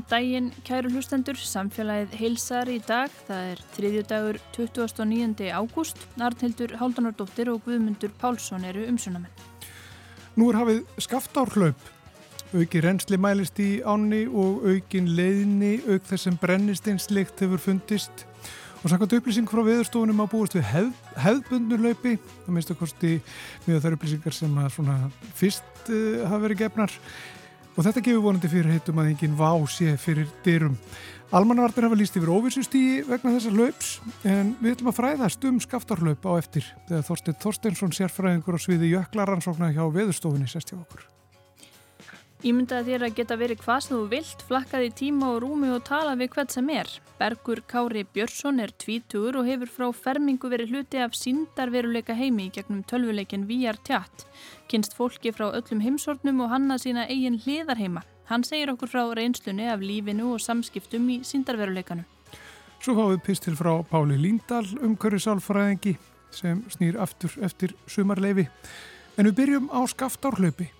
Góðan daginn, kæru hlustendur, samfélagið heilsar í dag. Það er þriðju dagur 29. ágúst. Arnhildur Háldanardóttir og Guðmundur Pálsson eru umsunamenn. Nú er hafið skaftárhlaup. Auki reynsli mælist í áni og aukin leiðni, auk þess sem brennistinslikt hefur fundist. Og samkvæmt upplýsing frá viðurstofunum á búist við hef, hefðbundnur laupi. Að kosti mjög þar upplýsingar sem að fyrst uh, hafa verið gefnar. Og þetta gefur vonandi fyrir heitum að enginn vá sé fyrir dyrum. Almannavartir hafa líst yfir óvissustígi vegna þessar laups en við ætlum að fræðast um skaftarlaup á eftir þegar Þorstein Þorsteinsson sérfræðingur á sviði jöklaransóknar hjá veðurstofunni sest hjá okkur. Ímyndaði þér að geta verið hvað sem þú vilt, flakkaði tíma og rúmi og tala við hvert sem er. Bergur Kári Björnsson er tvítugur og hefur frá fermingu verið hluti af síndarveruleika heimi gegnum tölvuleikin VR Tjatt. Kynst fólki frá öllum heimsornum og hanna sína eigin hliðarheima. Hann segir okkur frá reynslunni af lífinu og samskiptum í síndarveruleikanu. Svo fáum við pistil frá Páli Líndal, umhverju sálfræðingi sem snýr aftur eftir sumarleifi. En við byrjum á skaftárhlaupi.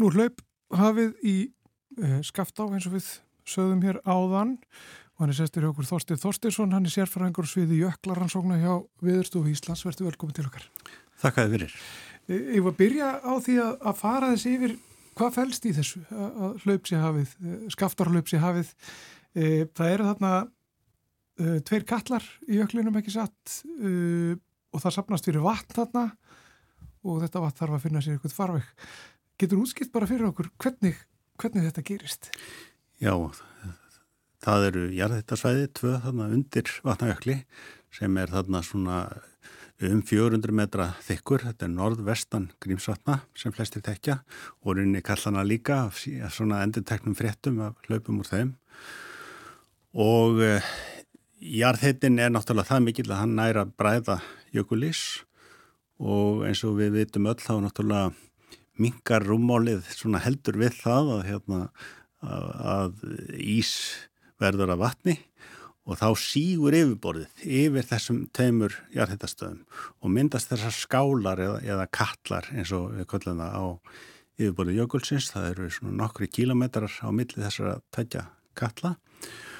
Nú hlaup hafið í uh, skaftá eins og við sögðum hér áðan og hann er sestur hjá okkur Þorstir Þorstirsson, hann er sérfærangur sviði jöklaransókna hjá Viðurstofu Íslands. Verður velkominn til okkar. Þakkaði fyrir. Ég var að byrja á því að, að fara þessi yfir hvað fælst í þessu að hlaup sé hafið, skaftarhlaup sé hafið. E, það eru þarna e, tveir kallar í jöklinum ekki satt e, og það sapnast fyrir vatn þarna og þetta vatn þarf að finna sér eitthvað farveg. Getur útskilt bara fyrir okkur hvernig, hvernig þetta gerist? Já, það eru jarðhættarsvæði, tvö þarna undir vatnajökli sem er þarna svona um 400 metra þykkur, þetta er norðvestan grímsvatna sem flestir tekja og rinni kallana líka af svona endurteknum fréttum af hlaupum úr þeim og e, jarðhættin er náttúrulega það mikill að hann næra bræða jökulís og eins og við vitum öll þá náttúrulega mingar rúmálið heldur við það að, hérna, að ís verður af vatni og þá sígur yfirborðið yfir þessum teimur jarðhættastöðum og myndast þessar skálar eða, eða kallar eins og við köllum það á yfirborðið jökulsins, það eru svona nokkri kílometrar á milli þessara tækja kalla og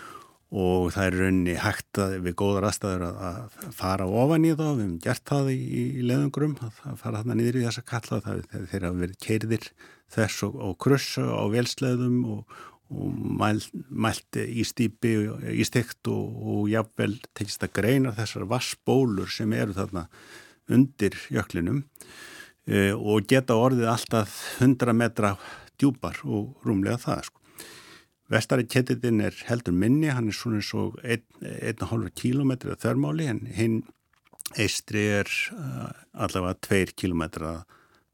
það er raunni hægt að við góðar aðstæður að fara ofan í þá, við hefum gert það í, í leðungrum, að fara þarna niður í þessa kalla, það þeir hafa verið keirðir þess og, og krussa á velsleðum og, og mæl, mælt í stýpi, í stykt og, og jáfnvel tekist að greina þessar vassbólur sem eru þarna undir jöklinum e, og geta orðið alltaf 100 metra djúpar og rúmlega það sko. Vestari ketitinn er heldur minni, hann er svona eins og 1,5 km þörmáli en hinn eistri er uh, allavega 2 km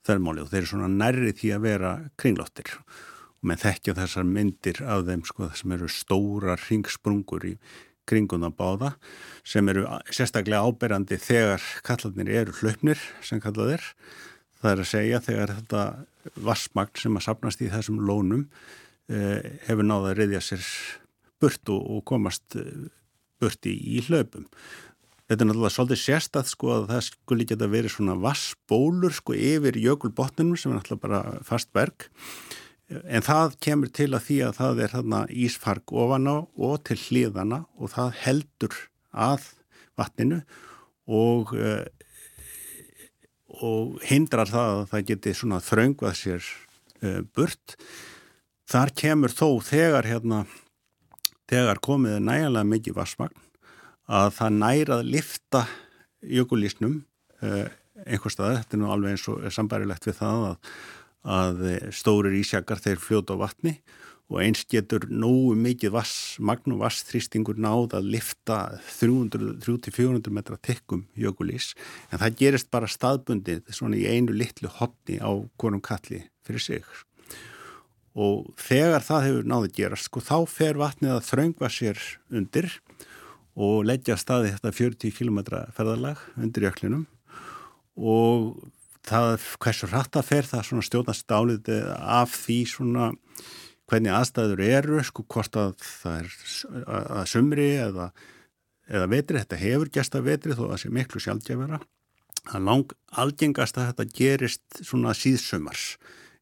þörmáli og þeir eru svona nærri því að vera kringlóttir og með þekkja þessar myndir af þeim sko sem eru stóra ringsprungur í kringuna báða sem eru sérstaklega áberandi þegar kallarnir eru hlaupnir sem kallað er. Það er að segja þegar þetta vassmagn sem að sapnast í þessum lónum hefur náða að reyðja sér burt og, komast eh, burt í, hlaupum. Þetta er náttúrulega svolítið sérstætt sko að það skulle geta verið svona vassbólur sko yfir jökulbotninum sem er náttúrulega bara fast berg en það kemur til að því að það er þarna ísfark ofan á og til hlýðana og það heldur að vatninu og, eh, og hindrar það að það geti svona þraungvað sér burt Þar kemur þó þegar hérna, þegar komið nægilega mikið vassmagn að það nærað lifta jökulísnum eh, einhver stað, þetta er nú alveg eins og sambærilegt við það að, að stórir ísjakar þeir fljóta á vatni og eins getur nógu mikið vass, magnum vassþrýstingur náð að lifta 300-400 metra tekkum jökulís. En það gerist bara staðbundið svona í einu litlu hotni á konum kalli fyrir sig og þegar það hefur náðið gerast sko þá fer vatnið að þraungva sér undir og leggja staði þetta 40 km ferðalag undir jöklinum. Og það hversu rætt að fer það svona stjórnast álið af því svona hvernig aðstæður eru, sko hvort að það er að sumri eða, eða vetri, þetta hefur gæst að vetri þó að það sé miklu sjálfgefara. Það lang algengast að þetta gerist svona síðsumars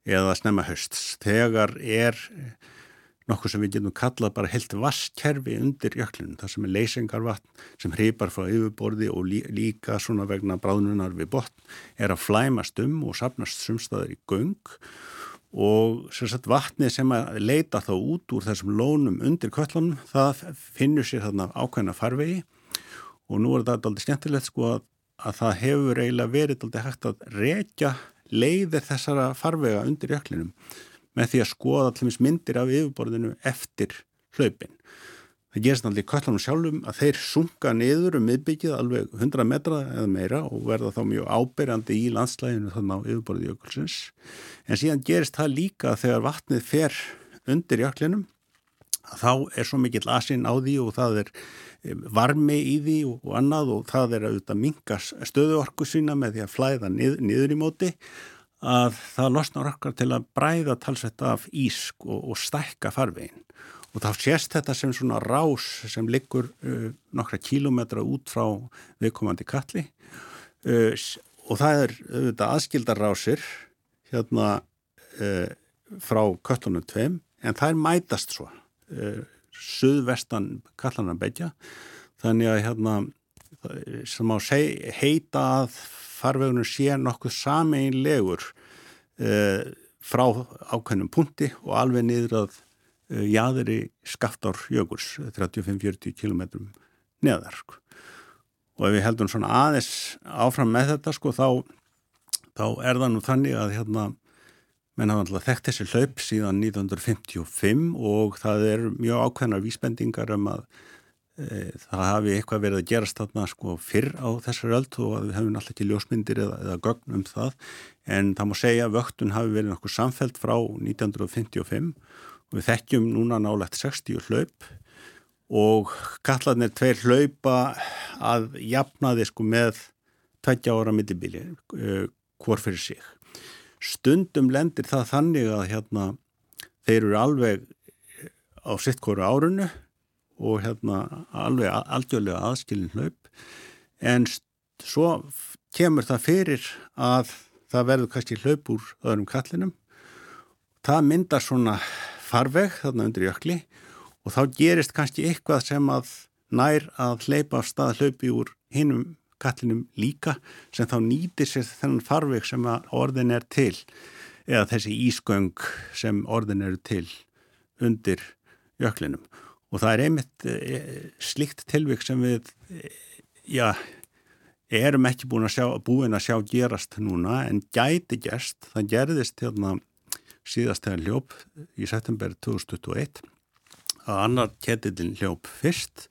eða snemma hösts. Þegar er nokkuð sem við getum kallað bara heilt vasskerfi undir jöklunum, það sem er leysingarvatn sem hrýpar frá yfirborði og líka svona vegna bráðnunar við botn er að flæmast um og sapnast sumstaður í göng og sagt, vatnið sem að leita þá út úr þessum lónum undir köllunum það finnur sér þarna ákveðna farvegi og nú er þetta aldrei skemmtilegt sko að, að það hefur eiginlega verið aldrei hægt að rekja leiðir þessara farvega undir jöklinum með því að skoða allir myndir af yfirborðinu eftir hlaupin. Það gerist í köllanum sjálfum að þeir sunga niður um miðbyggið alveg 100 metra eða meira og verða þá mjög ábyrjandi í landslæginu þannig á yfirborðið jökulsins. En síðan gerist það líka þegar vatnið fer undir jöklinum þá er svo mikill asinn á því og það er varmi í því og annað og það er auðvitað mingar stöðuorku sína með því að flæða nið, niður í móti að það losnar okkar til að bræða talsett af ísk og, og stækka farveginn. Og þá sést þetta sem svona rás sem liggur uh, nokkra kílometra út frá viðkomandi kalli uh, og það er auðvitað aðskildar rásir hérna uh, frá köllunum tveim en það er mætast svo suðvestan kallarna begja þannig að hérna sem á heita að farvegunum sé nokkuð sameinlegur uh, frá ákveðnum punkti og alveg niður að Eh, jaðri skaftár jökuls 35-40 km neðar sko. og ef við heldum svona aðeins áfram með þetta sko þá, þá er það nú þannig að hérna menn hafa alltaf þekkt þessi hlaup síðan 1955 og það er mjög ákveðnar vísbendingar um að e, það hafi eitthvað verið að gerast þarna sko fyrr á þessar öll og við hefum alltaf ekki ljósmyndir eða, eða gögn um það en það má segja að vöktun hafi verið nokkuð samfelt frá 1955 Við þekkjum núna nálegt 60 hlaup og kallarnir tveir hlaupa að jafnaði sko með tveggja ára mittibili uh, hvort fyrir sig. Stundum lendir það þannig að hérna þeir eru alveg á sitt hverju árunu og hérna alveg algjörlega aðskilin hlaup en svo kemur það fyrir að það verður kannski hlaup úr öðrum kallinum. Það myndar svona farveg þarna undir jökli og þá gerist kannski eitthvað sem að nær að hleypa af stað hlaupi úr hinnum kallinum líka sem þá nýtir sér þennan farveg sem orðin er til eða þessi ísköng sem orðin eru til undir jöklinum og það er einmitt e, slikt tilvík sem við e, já, erum ekki búin að sjá, búin að sjá gerast núna en gæti gerst, það gerðist hérna síðast þegar hljóp í september 2021 að annar ketillin hljóp fyrst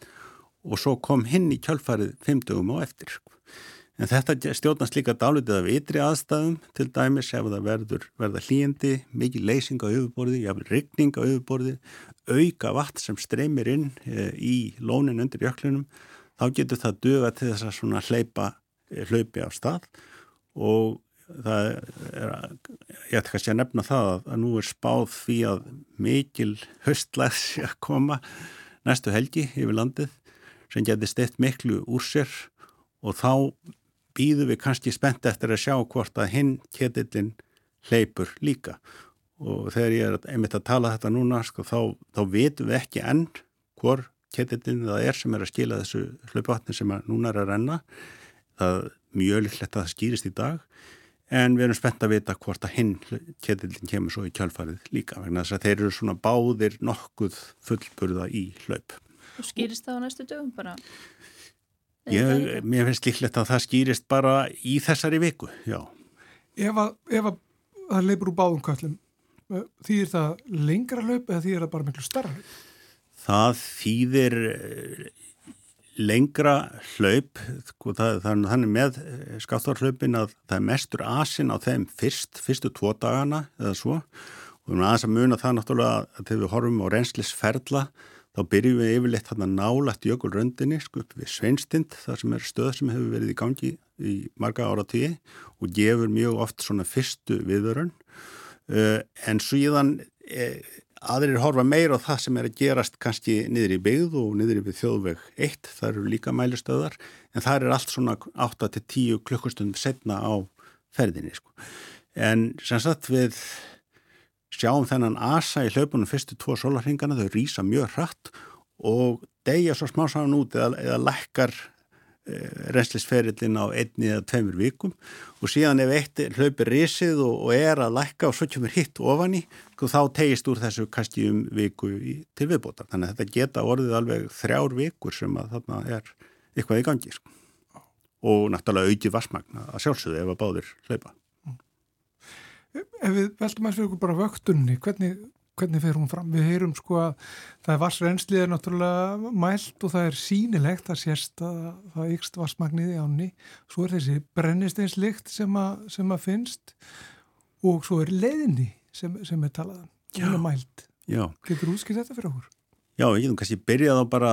og svo kom hinn í kjálfarið fimmtugum og eftir. En þetta stjórnast líka dálitið af ytri aðstæðum til dæmis ef það verður verða hlýjandi, mikið leysing á yfirborði, jáfnvel ryggning á yfirborði, auka vatn sem streymir inn e, í lónin undir jöklinum, þá getur það döga til þess að svona hleypa, e, hlaupi á stað. Og það er, ég ætti kannski að nefna það að nú er spáð því að mikil höstlæðs að koma næstu helgi yfir landið sem getur steitt miklu úr sér. Og þá býðum við kannski spennt eftir að sjá hvort að hinn ketillin hleypur líka og þegar ég er einmitt að tala þetta núna sko, þá, þá vitum við ekki enn hvor ketillin það er sem er að skila þessu hlaupavatni sem núna er að renna það er mjög líklegt að það skýrist í dag en við erum spennt að vita hvort að hinn ketillin kemur svo í kjálfarið líka vegna þess að þeir eru svona báðir nokkuð fullburða í hlaup. Og skýrist það á næstu dögum bara? Ég, mér finnst líklegt að það skýrist bara í þessari viku, já. Ef að, ef að það leipur úr báðum kallum þýðir það lengra hlaup eða þýðir það bara miklu starra? Það þýðir eh, lengra hlaup, sko, er þannig með eh, skáttarhlaupin að það er mestur asin á þeim fyrst, fyrstu tvo dagana eða svo og við erum aðeins að muna það náttúrulega að þegar við horfum á reynslisferðla þá byrjum við yfirleitt þarna nálægt jökulröndinni sko upp við Sveinstind þar sem er stöð sem hefur verið í gangi í marga ára tíu og gefur mjög oft svona fyrstu viðvörun uh, en síðan eh, aðrir horfa meira á það sem er að gerast kannski niður í byggð og niður í þjóðveg 1, það eru líka mælistöðar en það er allt svona 8-10 klukkustund setna á ferðinni sko. En sem sagt við sjáum þennan asa í hlaupunum fyrstu tvo solarhingana, þau rýsa mjög hratt og degja svo smá saman út eða, eða lækkar e, reynslisferillin á einni eða tveimur vikum og síðan ef eitt hlaupir risið og, og er að lækka og svo kemur hitt ofan í, sko, þá tegist úr þessu kannski um viku í, til viðbóta. Þannig að þetta geta orðið alveg þrjár vikur sem að þarna er eitthvað í gangi. Sko. Og náttúrulega auki vassmagna að sjálfsögðu ef að báðir hlaupa. Ef við veltum að fyrir okkur bara vöktunni, hvernig, hvernig fer hún fram? Við heyrum sko að það er vassrenslið er náttúrulega mælt og það er sínilegt að sérst að það ykst vassmagnið í ánni. Svo er þessi brennisteinslikt sem, sem að finnst og svo er leiðinni sem, sem er talað. Um. Hún er mælt. Já. Getur útskilt þetta fyrir okkur? Já, við getum kannski byrjað á bara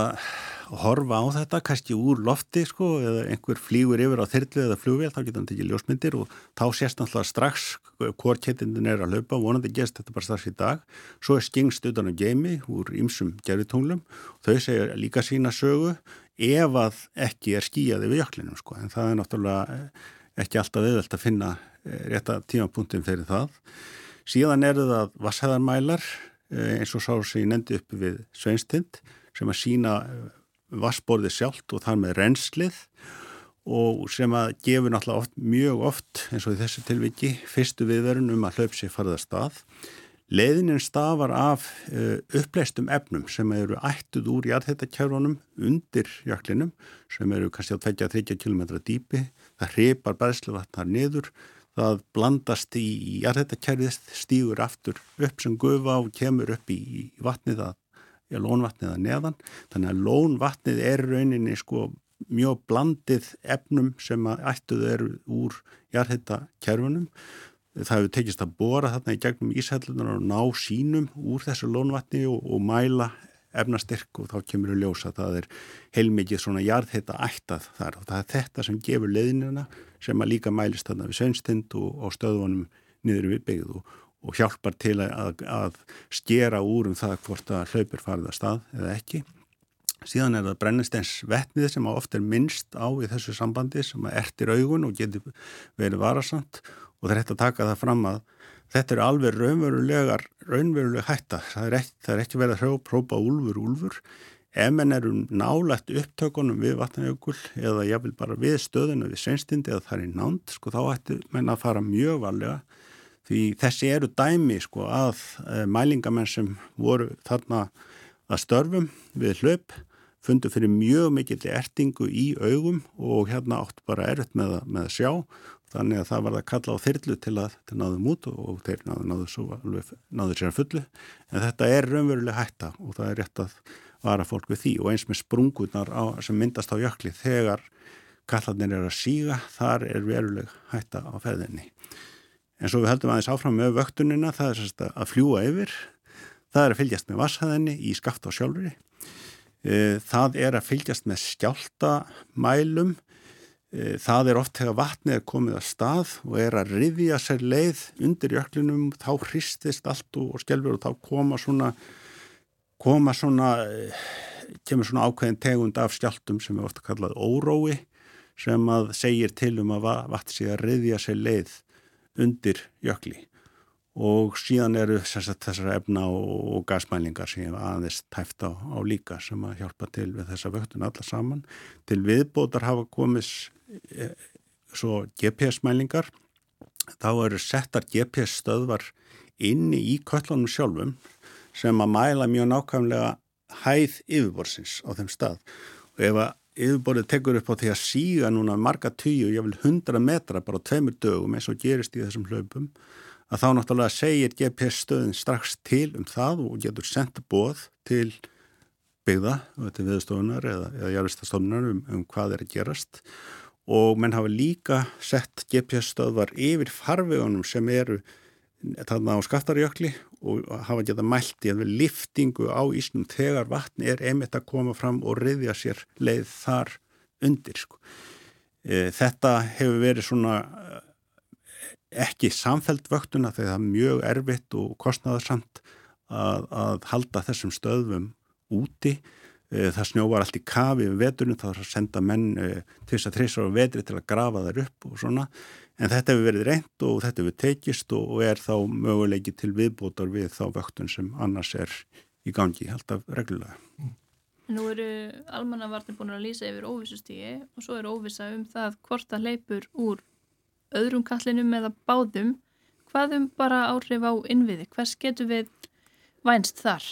að horfa á þetta, kannski úr lofti sko, eða einhver flýgur yfir á þyrlu eða flugvél, þá getur hann tekið ljósmyndir og þá sést náttúrulega strax hvort ketindin er að hlaupa, vonandi gerst þetta bara strax í dag. Svo er skingst utan á geimi úr ymsum gerðutunglum, þau segja líka sína sögu ef að ekki er skíjaði við jöklinum sko, en það er náttúrulega ekki alltaf viðvelt að finna eh, rétta tímapunktin fyrir það. Síðan eru það vasshæðarmælar Eh, eins og sá sem ég nefndi upp við Sveinstind sem að sína eh, vassborði sjálft og þar með renslið og sem að gefur náttúrulega oft, mjög oft eins og í þessu tilviki fyrstu viðverun um að hlaup sér farða stað. Leðinin stafar af uh, uppleistum efnum sem eru ættuð úr jarðhættakjörfunum undir jöklinum sem eru kannski á 20-30 km dýpi. Það hripar bæðsluvatnar niður það blandast í, jarðhættakerfið, stýgur aftur upp sem gufa og kemur upp í, vatnið að, í lónvatnið að neðan. Þannig að lónvatnið er rauninni sko mjög blandið efnum sem að ættuð eru úr jarðhættakerfunum. Það hefur tekist að bóra þarna í gegnum ísællunar og ná sínum úr þessu lónvatni og, og mæla efnastyrk og þá kemur við ljósa að það er heilmikið svona jarðhætta ættað þar og það er þetta sem gefur leðinina sem að líka mælist þarna við Sveinstind og, og stöðunum niður við byggð og, og hjálpar til að, að skera úr um það hvort að hlaupir farið að stað eða ekki. Síðan er það brennistens vetnið sem ofta er minnst á í þessu sambandi sem að ertir augun og getur verið varasamt og það er hægt að taka það fram að þetta er alveg raunverulegar, raunveruleg hætta. Það er ekki, ekki verið að hrópa úlfur úlfur ef menn eru nálægt upptökunum við vatnajökul eða ég vil bara við stöðuna við sveinstindi eða það er nánt sko þá ættu menn að fara mjög varlega. Því þessi eru dæmi sko að e, mælingamenn sem voru þarna að störfum við hlaup fundu fyrir mjög mikill ertingu í augum og hérna átt bara með, með að sjá. Þannig að það var að kalla á þyrlu til að til náðum út og þeir náðu, náðu, náðu sér að fullu. En þetta er raunveruleg hætta og það er rétt að vara fólk við því og eins með sprungunar á, sem myndast á jökli þegar kallarnir er að síga, þar er veruleg hætta á feðinni. En svo við heldum aðeins áfram með vöktunina, það er sérst að fljúa yfir, það er að fylgjast með vasshæðinni í skaft á sjálfuri, e, það er að fylgjast með skjáltamælum, e, það er oft þegar vatnið er komið að stað og er að rifja sér leið undir jöklinum, þá hristist allt og skjálfur og þá koma svona koma svona, kemur svona ákveðin tegund af skjáltum sem er ofta kallað órói sem að segir til um að vatn sé að reyðja sér leið undir jökli og síðan eru þessar efna og gasmælingar sem aðeins tæft á, á líka sem að hjálpa til við þessa vöktun alla saman. Til viðbótar hafa komið e, svo GPS-mælingar þá eru settar GPS stöðvar inni í köllunum sjálfum sem að mæla mjög nákvæmlega hæð yfirborðsins á þeim stað. Og ef að yfirborðið tekur upp á því að síga núna marga tíu, ég vil hundra metra bara á tveimur dögum eins og gerist í þessum hlaupum að þá náttúrulega segir GPS stöðin strax til um það og getur sendt bóð til byggða, er viðstofunar eða, eða jarðistastofnunar um, um hvað er að gerast. Og menn hafa líka sett GPS stöðvar yfir farvegunum sem eru þarna á skaftarjökli og hafa geta mælt í við liftingu á ísnum þegar vatn er einmitt að koma fram og riðja sér leið þar undir sko. e, þetta hefur verið svona e, ekki samfelt vöktuna þegar það er mjög erfitt og kostnaðarsamt að, að halda þessum stöðum úti e, það snjóvar allt í kafi við veturinn þá er að senda menn e, til þess að þreysar á vetri til að grafa þær upp og svona En þetta hefur verið reynd og þetta hefur tekist og er þá möguleiki til viðbótar við þá vöktun sem annars er í gangi alltaf reglulega. Nú eru almannavarnir búin að lýsa yfir óvissustígi og svo eru óvissa um það hvort að leipur úr öðrum kallinum eða báðum. Hvað um bara áhrif á innviði? Hvers getur við vænst þar?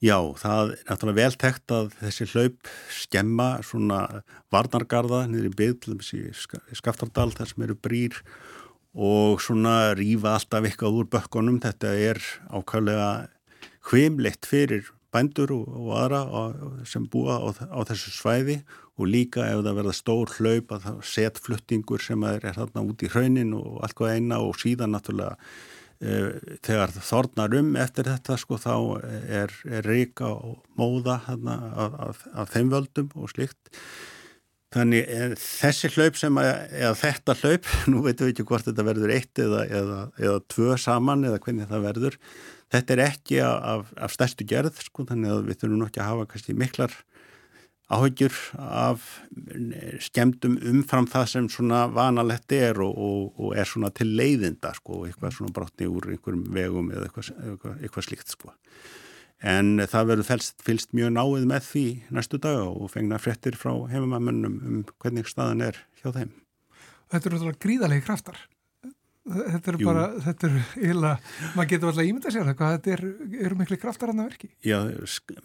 Já, það er náttúrulega vel tekt að þessi hlaup skemma svona varnargarða niður í byggl í Skaftardal þar sem eru brýr og svona rýfa alltaf eitthvað úr bökkunum. Þetta er ákvæmlega hvimleitt fyrir bændur og, og aðra sem búa á, á þessu svæði og líka ef það verða stór hlaup að það set fluttingur sem er, er þarna út í hraunin og allt hvað eina og síðan náttúrulega Eh, þegar þornar um eftir þetta sko þá er, er ríka og móða hana, af, af, af þeim völdum og slikt þannig þessi hlaup sem að, eða þetta hlaup, nú veitum við ekki hvort þetta verður eitt eða, eða, eða tvö saman eða hvernig það verður. Þetta er ekki af, af stærstu gerð sko þannig að við þurfum nokkið að hafa kannski miklar áhugjur af skemdum umfram það sem svona vanalett er og, og, og er svona til leiðinda sko, eitthvað svona brotni úr einhverjum vegum eða eitthvað, eitthvað, eitthvað slíkt sko. En það verður fylst mjög náið með því næstu dag og fengna fréttir frá hefumamönnum um hvernig staðan er hjá þeim. Þetta eru náttúrulega gríðalegi kraftar þetta er Jú. bara, þetta er íla, maður getur alltaf ímynda sér hvað þetta er, eru miklu kraftar hann að verki Já,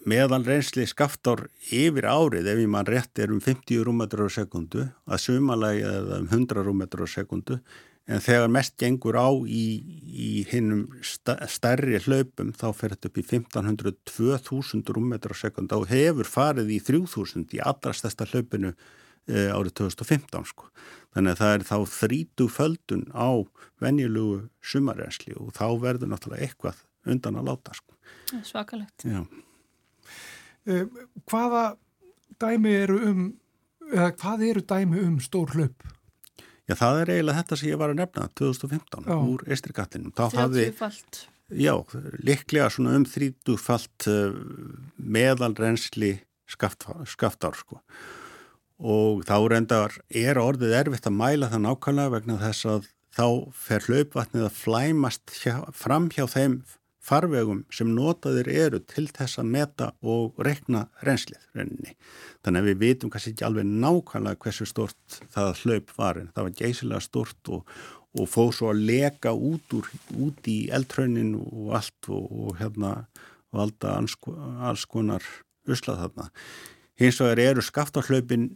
meðal reynsli skaftar yfir árið, ef ég mann rétt er um 50 rúmetrar á sekundu að sumalagi eða um 100 rúmetrar á sekundu en þegar mest gengur á í, í hinnum stærri hlaupum þá fer þetta upp í 1500-2000 rúmetrar á sekundu og hefur farið í 3000 í allra stærsta hlaupinu e, árið 2015 sko. Þannig að það er þá þrítu földun á venjulugu sumarensli og þá verður náttúrulega eitthvað undan að láta sko. Svakalegt. E, hvaða dæmi eru um, eða hvað eru dæmi um stór hlaup? Já, það er eiginlega þetta sem ég var að nefna 2015 Já. úr Eistrigattinum. 30 falt. Já, liklega svona um 30 falt uh, meðalrensli skaftár sko og þá reyndar er orðið erfitt að mæla það nákvæmlega vegna þess að þá fer hlaupvatnið að flæmast hjá, fram hjá þeim farvegum sem notaðir eru til þess að meta og rekna reynslið reyninni. Þannig að við vitum kannski ekki alveg nákvæmlega hversu stort það hlaup var en það var geysilega stort og, og fóð svo að leka út, úr, út í eldraunin og allt og, og hérna valda alls konar uslað þarna. Hins vegar eru skaftarhlaupin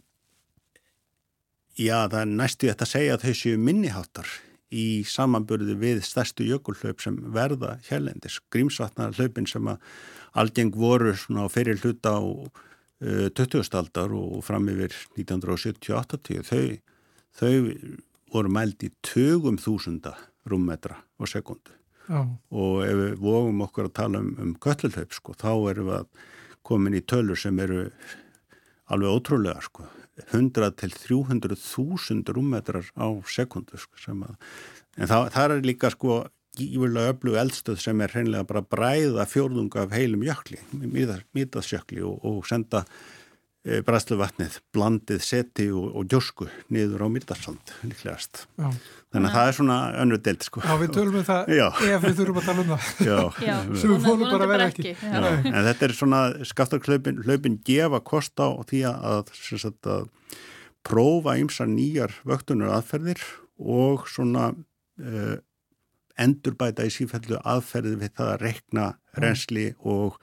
Já, það er næstu þetta að segja að þau séu minniháttar í samanburði við stærstu jökulhlaup sem verða hérlendis. Grímsvatnar hlaupin sem að algeng voru fyrir hluta á uh, 20. aldar og fram yfir 1970-80 þau, þau voru mælt í tögum þúsunda rúmmetra á sekundu. Já. Og ef við vógum okkur að tala um, um göllulhlaup sko, þá erum við að komin í tölur sem eru alveg ótrúlega sko 100 til 300 þúsund rúmmetrar á sekundu sko, en það, það er líka sko íverulega öflug eldstöð sem er hreinlega bara bræða fjórðunga af heilum jökli, mýtasjökli og, og senda e, bræðsluvatnið, blandið seti og, og djósku niður á mýtarsand líklegast. Já. Þannig að það er svona önru deilt sko. Já, við tölum um það Já. ef við þurfum að tala um það. Já. Sem við fólum bara að vera ekki. ekki. En þetta er svona, skaftarklaupin hlaupin gefa kost á því að, sagt, að prófa ymsa nýjar vöktunar aðferðir og svona uh, endurbæta í sífellu aðferði við það að rekna reynsli og,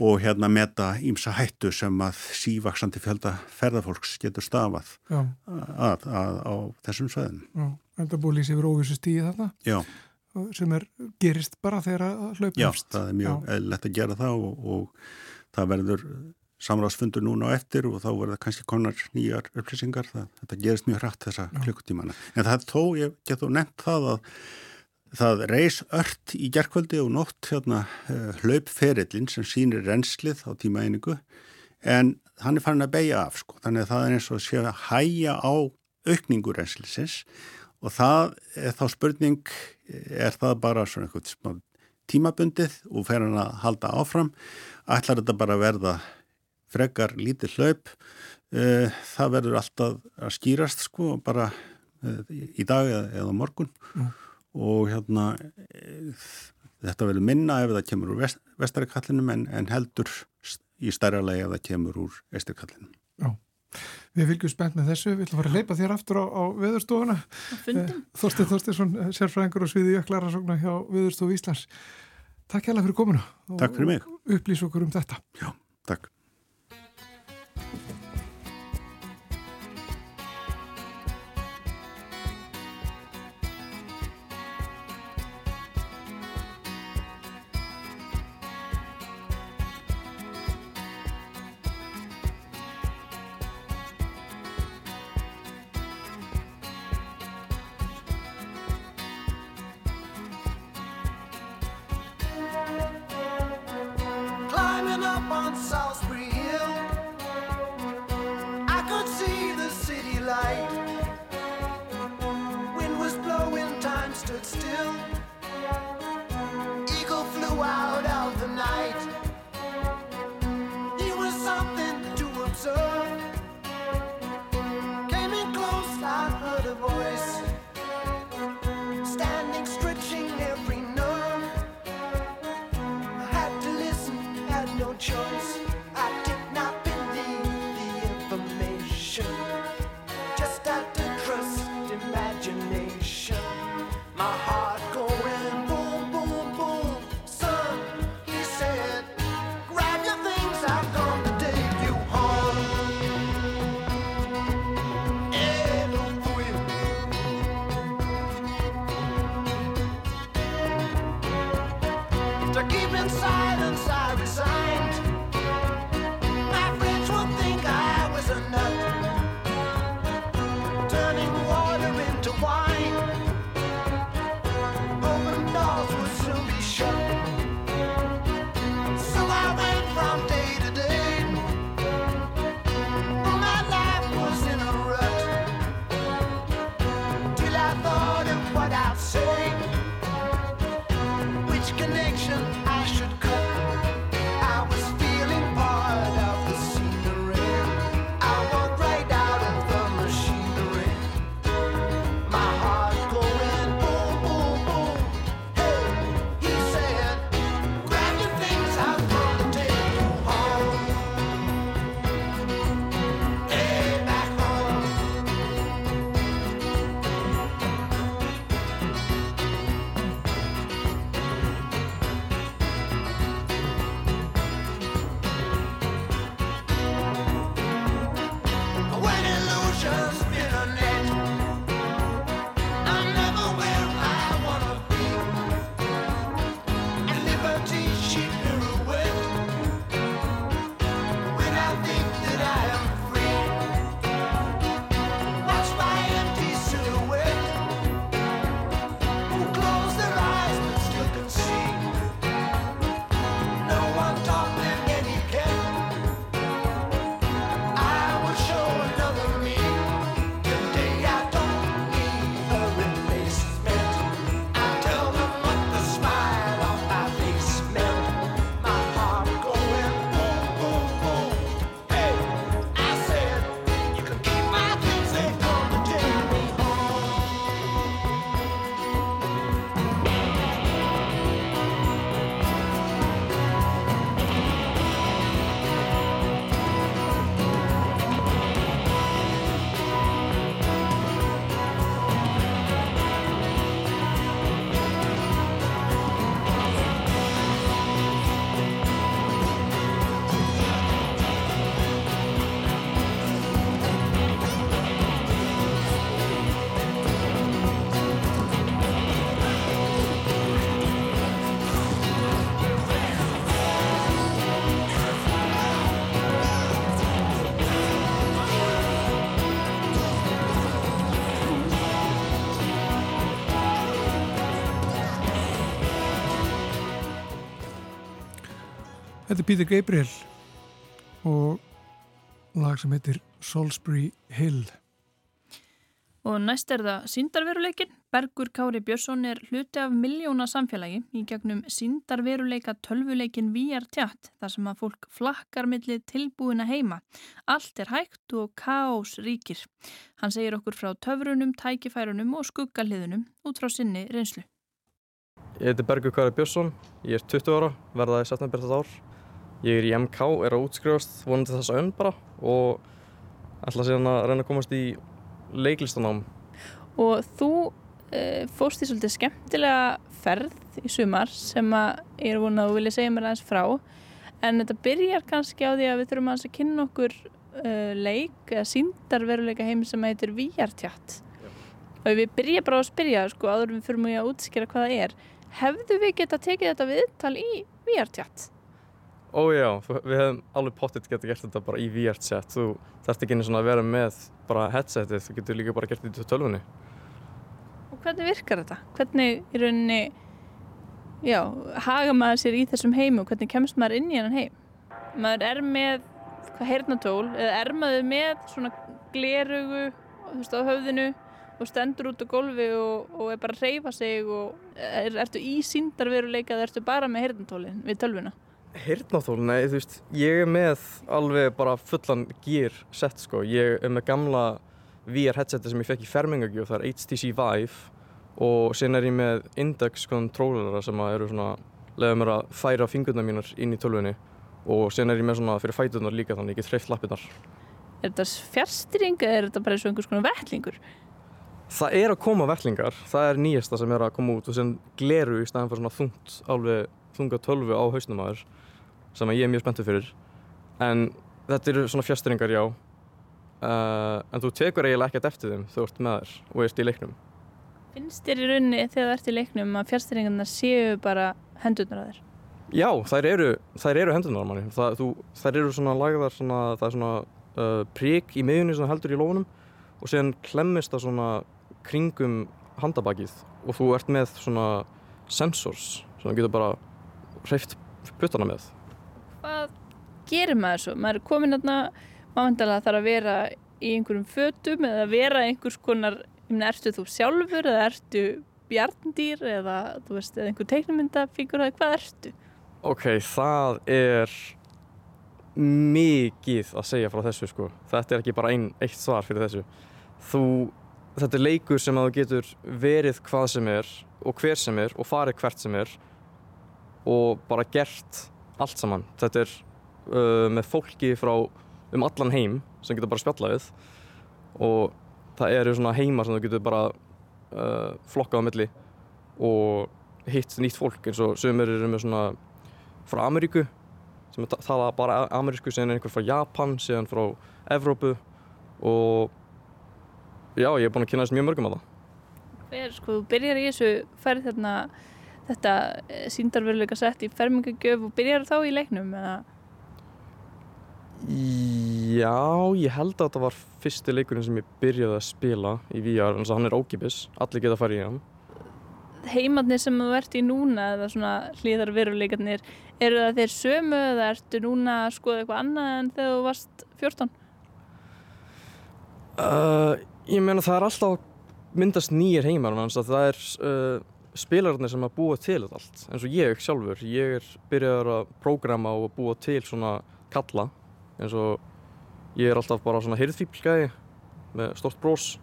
og hérna meta ímsa hættu sem að sívaksandi fjölda ferðarfólks getur stafað að, að, á þessum sveðin. Lýsið yfir óvissu stíði þarna Já. sem er gerist bara þegar að hlaupa Já, það er mjög eðlert að gera það og, og það verður samráðsfundur núna á eftir og þá verður það kannski konar nýjar upplýsingar. Það, þetta gerist mjög hrætt þessa klukkutímana. En það þó, ég get þú nefnt það að Það reys ört í gerkvöldi og nótt hérna, uh, hlaupferillin sem sýnir renslið á tímaeiningu en hann er farin að beigja af sko. Þannig að það er eins og sé að hæja á aukningu renslisins og það er þá spurning, er það bara svona eitthvað tímabundið og fer hann að halda áfram. Ætlar þetta bara að verða frekar lítið hlaup, uh, það verður alltaf að skýrast sko bara uh, í dag eða, morgun. Mm og hérna þetta verður minna ef það kemur úr vest, vestari kallinum en, en heldur í stærra lagi ef það kemur úr estri kallinum. Já, við fylgjum spennt með þessu, við ætlum að fara að leipa þér aftur á, á veðurstofuna. Eh, Þorstin Þorstinsson, sérfræðingur og sviði jöklarasókna hjá Veðurstofu Íslands. Takk hjá það fyrir komuna. Takk fyrir mig. Og upplýs okkur um þetta. Já, takk. up on South Þetta er Peter Gabriel og lag sem heitir Salisbury Hill. Og næst er það síndarveruleikin. Bergur Kári Björnsson er hluti af miljóna samfélagi í gegnum síndarveruleika tölvuleikin VR tjatt þar sem að fólk flakkar millir tilbúina heima. Allt er hægt og káos ríkir. Hann segir okkur frá töfrunum, tækifærunum og skuggaliðunum út frá sinni reynslu. Ég heiti Bergur Kári Björnsson, ég er 20 ára, verðaði setnabér þetta ár. Ég er í MK, er að útskrifast vonandi þess að önn bara og ætla síðan að reyna að komast í leiklistanám. Og þú uh, fórst í svolítið skemmtilega ferð í sumar sem að ég er vonað að þú vilja segja mér aðeins frá en þetta byrjar kannski á því að við þurfum að kynna okkur uh, leik eða síndarveruleika heim sem heitir VR-tjatt og við byrja bara að spyrja sko áður við fyrir mjög að útskýra hvað það er hefðu við geta tekið þetta viðtal í VR-tjatt? Ó já, við hefum alveg pottitt geta gert þetta bara í VR-tjatt þú þarfst ekki einu að vera með bara headsetið, þú getur líka bara gert þetta í tölvunni Og hvernig virkar þetta? Hvernig í rauninni já, haga maður sér í þessum heim og hvernig kemst maður inn í hennan heim? Maður er með hvað heyrnatól eða er maður með svona glerugu veist, á höfðinu og stendur út á golfi og, og er bara að reyfa sig og er, ertu í síndarveruleika eða ertu bara með heyrnatólinn við tölvuna? Heyrnatól, nei, þú veist, ég er með alveg bara fullan gear set sko, ég er með gamla VR headseti sem ég fekk í fermingagjóð, það er HTC Vive og sen er ég með index controllera sem eru svona, leiða mér að færa fingurna mínar inn í tölvunni og sen er ég með svona fyrir fætunar líka þannig ég get hreift lappirnar. Er þetta fjärstyrring eða er þetta bara eins og einhvers konar vettlingur? Það er að koma vettlingar, það er nýjasta sem er að koma út og sen gleru í staðan fyrir svona þungt, alveg þunga tölvu á hausnum aður sem ég er mjög spenntið fyrir. En þetta eru svona fjastringar já. Uh, en þú tekur eiginlega ekkert eftir þeim þú ert með þér og ert í leiknum. Finnst þér í raunni þegar þú ert í leiknum að fjastringarna séu bara hendurnar að þér? Já, þær eru, þær eru hendurnar á manni. Það, þú, þær eru svona lagðar svona, það er svona uh, prík í miðjunni sem heldur í lónum og síðan klemmist það svona kringum handabakið og þú ert með svona sensors sem þú getur bara hreift puttana með Hvað gerir maður svo? Maður er komin aðna, maður þarf að vera í einhverjum fötum eða vera einhvers konar, ég meina, ertu þú sjálfur eða ertu bjarndýr eða, þú veist, eða einhver teiknumyndafigur eða hvað ertu? Ok, það er mikið að segja frá þessu sko. Þetta er ekki bara ein, eitt svar fyrir þessu. Þú, þetta er leikur sem að þú getur verið hvað sem er og hver sem er og farið hvert sem er og bara gert allt saman. Þetta er uh, með fólki frá um allan heim sem getur bara spjallað við og það eru svona heimar sem þú getur bara uh, flokkað á milli og hitt nýtt fólk eins og sömur eru með svona frá Ameríku sem tala bara amerísku, síðan er einhver frá Japan, síðan frá Evrópu og já, ég er búin að kynna þess mjög mörgum að það. Hver, sko, þú byrjar í þessu ferð þarna þetta eh, síndarveruleika sett í fermingagjöf og byrjar þá í leiknum eða? Já, ég held að þetta var fyrsti leikurinn sem ég byrjaði að spila í VR, en þess að hann er ókipis, allir geta að fara í hann. Heimarnir sem þú ert í núna eða svona hlýðarveruleikarnir, eru það þeir sömu eða ertu núna að skoða eitthvað annað en þegar þú varst 14? Uh, ég meina það er alltaf myndast nýjir heimar, það er uh, spilararnir sem að búa til þetta allt eins og ég sjálfur, ég er byrjaður að prógrama og að búa til svona kalla eins og ég er alltaf bara svona hirðfíplgæði með stort brós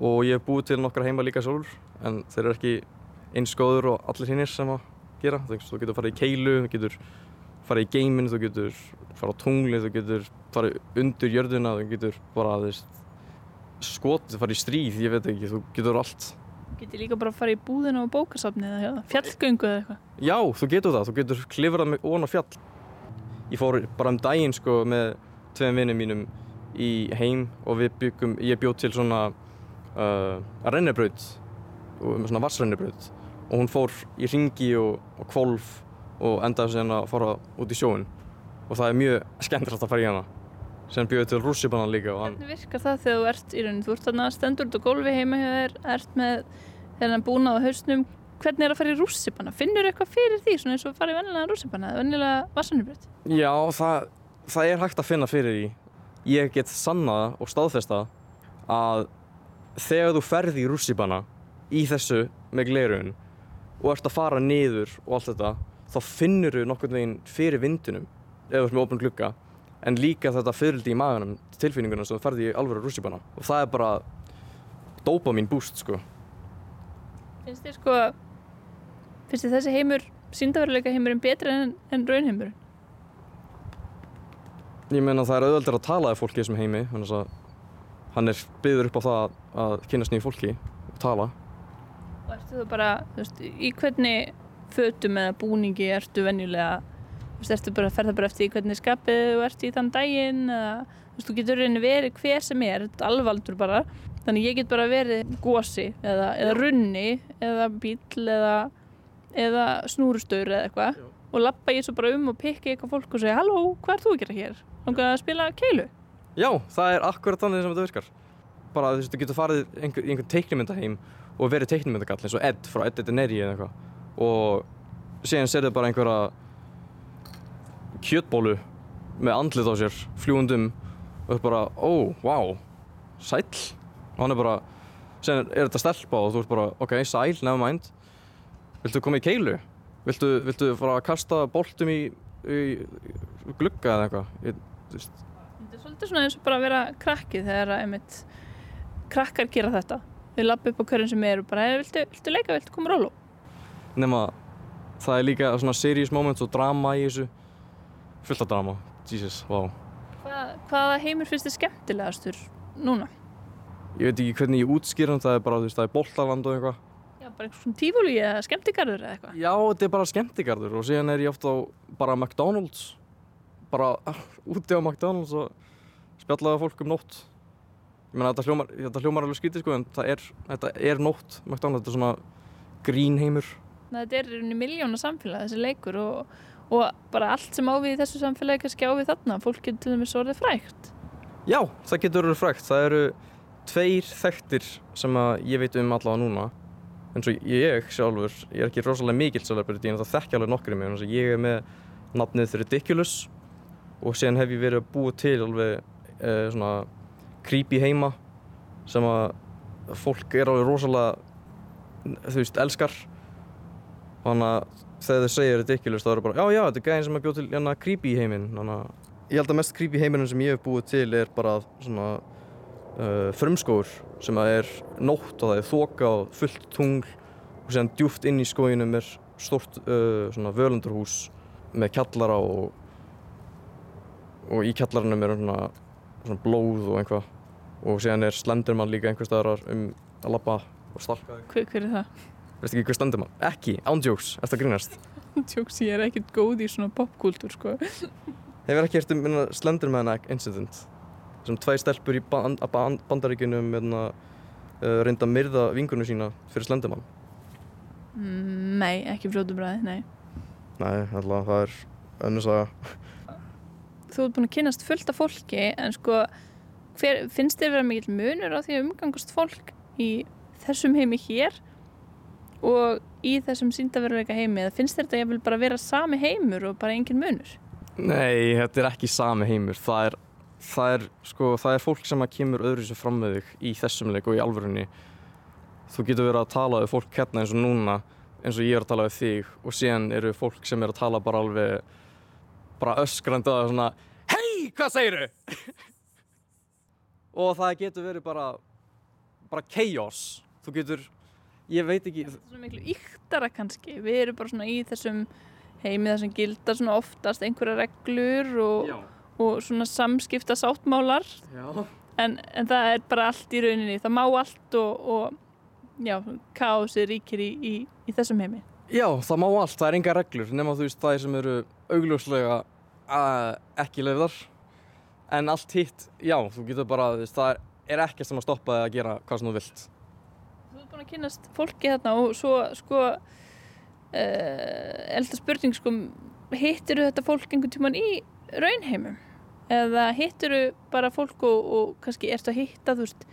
og ég hef búið til nokkra heima líka sjálfur en þeir eru ekki eins góður og allir hinnir sem að gera. Þú getur farið í keilu, þú getur farið í geiminn, þú getur farið á tungli þú getur farið undir jörðuna þú getur bara skotið, farið í stríð, ég veit ekki þú getur allt Getur líka bara að fara í búðina og bókasafni eða fjallgöngu eða eitthvað? Já, þú getur það. Þú getur klifrað með ón á fjall. Ég fór bara um daginn sko með tveim vinnum mínum í heim og við byggum, ég bjóð til svona uh, rennibraut, með svona vassrennibraut og hún fór í ringi og, og kvolf og endaði sér að fara út í sjóun og það er mjög skemmtilegt að fara í hana sem bjóði til rússipannan líka Hvernig virkar það þegar þú ert í rauninni þú ert þarna stendur út á gólfi heima hjá þér ert með þennan búnað á hausnum hvernig er að fara í rússipanna? Finnur eitthvað fyrir því svona eins og í vennilega rússipanna eða vennilega vassanubröð? Já, það, það er hægt að finna fyrir því. Ég get sannaða og staðfesta að þegar þú ferði í rússipanna í þessu með glerun og ert að fara niður og allt þetta þá finnur þú nokkurn veginn fyrir vindunum eða þú ert með en líka þetta fyrirldi í maganum tilfinninguna sem þú ferði í alvöru rússipanna og það er bara dopamin boost sko. Finnst þér sko finnst þér þessi heimur síndaveruleika heimurinn betri en, en raunheimurinn? Ég meina það er auðveldur að tala af fólki þessum heimi hann er byggður upp á það að kynast nýju fólki og tala. Og ertu þú bara, þú veist, í hvernig fötum eða búningi ertu venjulega, þú veist, bara að ferða bara eftir hvernig skapið þú ert í þann daginn eða, þú veist, þú getur reyni verið hver sem er, alvaldur bara, þannig ég get bara verið gósi eða, eða runni eða bíl eða, eða snúrustur eða eitthvað og lappa ég svo bara um og pikki eitthvað fólk og segja, halló, hvað er þú að gera hér? Langar að spila keilu? Já, það er akkurat þannig sem þetta virkar. Bara þú veist, þú getur farið einhver, í einhvern teiknumyndaheim og verið teiknumyndagall eins og Ed frá Ed Edeneri eða eitthvað. Og síðan serðu bara einhverja kjötbólu með andlit á sér fljúundum og þú er bara, ó, vá sæll og hann er bara, síðan er þetta stelpa og þú ert bara, ok, sæl, never mind viltu koma í keilu? Viltu, viltu fara að kasta boltum í, í glugga eða eitthvað? Þetta er svolítið svona eins og bara að vera krakki þegar að einmitt krakkar gera þetta. Við lappa upp á hverjum sem er og bara, "Hey, viltu, viltu leika, viltu koma róló? nema það er líka svona serious moments og drama í þessu fullt af drama, Jesus, wow Hvað, hvaða heimur finnst þið skemmtilegastur núna? ég veit ekki hvernig ég útskýr hann það er bara, þú veist, það er boltaland og eitthvað. Já, bara einhvers svona tífúli eða skemmtigarður eða eitthvað. já, þetta er bara skemmtigarður og síðan er ég oft á bara McDonalds. Bara úti á McDonalds og spjallaði fólk um nótt. Ég meina þetta hljómar, þetta hljómar alveg skítið sko en það er, þetta er nótt McDonalds, þetta er svona grín heimur. Þetta er rauninni miljóna samfélag þessi leikur og, og bara allt sem ávið í þessu samfélagi kannski ávið þarna. Fólk getur til dæmis orðið frægt. Já, það getur verið frækt. Það eru tveir þekktir sem ég veit um allavega núna. eins og ég sjálfur, ég er ekki rosalega mikill celebrity en það þekkja alveg nokkur í mig. Ég er með nafnið Ridiculous og síðan hef ég verið að búa til alveg eh, svona creepy heima sem að fólk er alveg rosalega, þú veist, elskar. Þannig að þegar þau segja Ridiculous þá er það bara, já, já, þetta er gæðin sem að bjóð til hérna creepy heiminn. Þannig að ég held að mest creepy heiminn sem ég hef búið til er bara svona uh, frumskóur sem að er nótt og það er þoka og fullt tungl og síðan djúft inn í skóginum er stort uh, svona völundurhús með kjallara og og í kjallarannum er svona, svona blóð og einhvað og síðan er Slenderman líka einhver staðar um að labba og stalka þig. Hver, hver er það? Veistu ekki hver Slenderman? Ekki, ándjóks, eftir að grínast. Tjóks, ég er ekkert góð í svona popkúltúr, sko. Hefur ekki hert um minna, Slenderman incident sem tvei stelpur í band, band, bandaríkunum uh, reynda að myrða vingunum sína fyrir Slenderman. Mm, nei, ekki fljótubræði, nei. Nei, alltaf það er önnur saga. Þú ert búin að kynast fullt af fólki, en sko, hver, finnst þér vera mikill munur á því að umgangast fólk í þessum heimi hér og í þessum síndaveruleika heimi, finnst þetta jafnvel bara vera sami heimur og bara engin munur? Nei, þetta er ekki sami heimur. Það er, það er, sko, það er fólk sem kemur öðru sér fram með þig í þessum leik og í alvörunni. Þú getur verið að tala við fólk hérna eins og núna, eins og ég er að tala við þig og síðan eru fólk sem er að tala bara alveg, bara öskrandi að svona Hei, hvað segiru? og það getur verið bara, bara chaos. Þú getur, ég veit ekki, Þetta er svona miklu yktara kannski. Við erum bara svona í þessum heimi þar sem gildar svona oftast einhverja reglur og, og svona samskipta sáttmálar Já. en, en það er bara allt í rauninni. Það má allt og, og já, kási ríkir í, í, í þessum heimi. Já, það má allt, það er enga reglur nema þú veist það sem eru augljóslega uh, ekki leiðar en allt hitt, já, þú getur bara þú veist, það er ekkert sem að stoppa þig að gera hvað sem þú vilt búin að kynast fólki þarna og svo sko uh, elda spurning sko hittir þetta fólk einhvern tíman í raunheimum? Eða hittir bara fólk og, og kannski ertu að hitta þú veist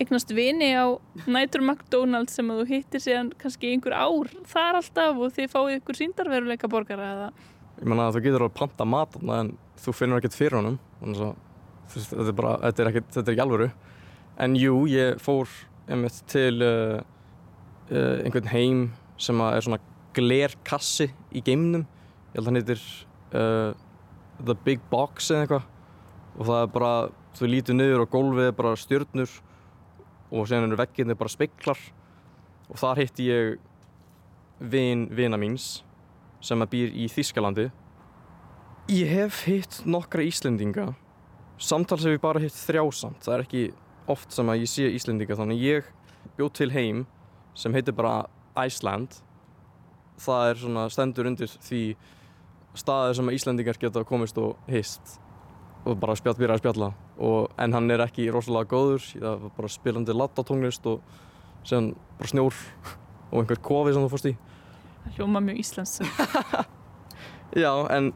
eignast vini á nætur McDonalds sem að þú hittir síðan kannski einhver ár þar alltaf og þið fáið ykkur síndarveruleika borgara eða? Ég menna að þú getur alveg panta mat en þú finnur ekkert fyrir honum. Þannig að þetta er bara, þetta er, ekkert, þetta er ekki alvöru. En jú, ég fór einmitt til uh, uh, einhvern heim sem er svona glerkassi í geimnum. Ég held að hann heitir uh, The Big Box eða eitthvað. Og það er bara, þú lítur niður og gólfið er bara stjörnur og síðan eru vegginni bara speiklar og þar hitti ég vin vina míns sem að býr í Þískalandi Ég hef hitt nokkra Íslendinga. Samtals hef ég bara hitt þrjásamt það er ekki oft sem að ég sé Íslendinga þannig ég bjóð til heim sem heitir bara Iceland. Það er svona stendur undir því staðið sem að Íslendingar geta komist og hist og bara spjall, byrja að spjalla. Og, en hann er ekki rosalega góður það var bara spilandi lattatónlist og sem bara snjór og einhver kofi sem þú fórst í. Það hljóma mjög íslensk Já, en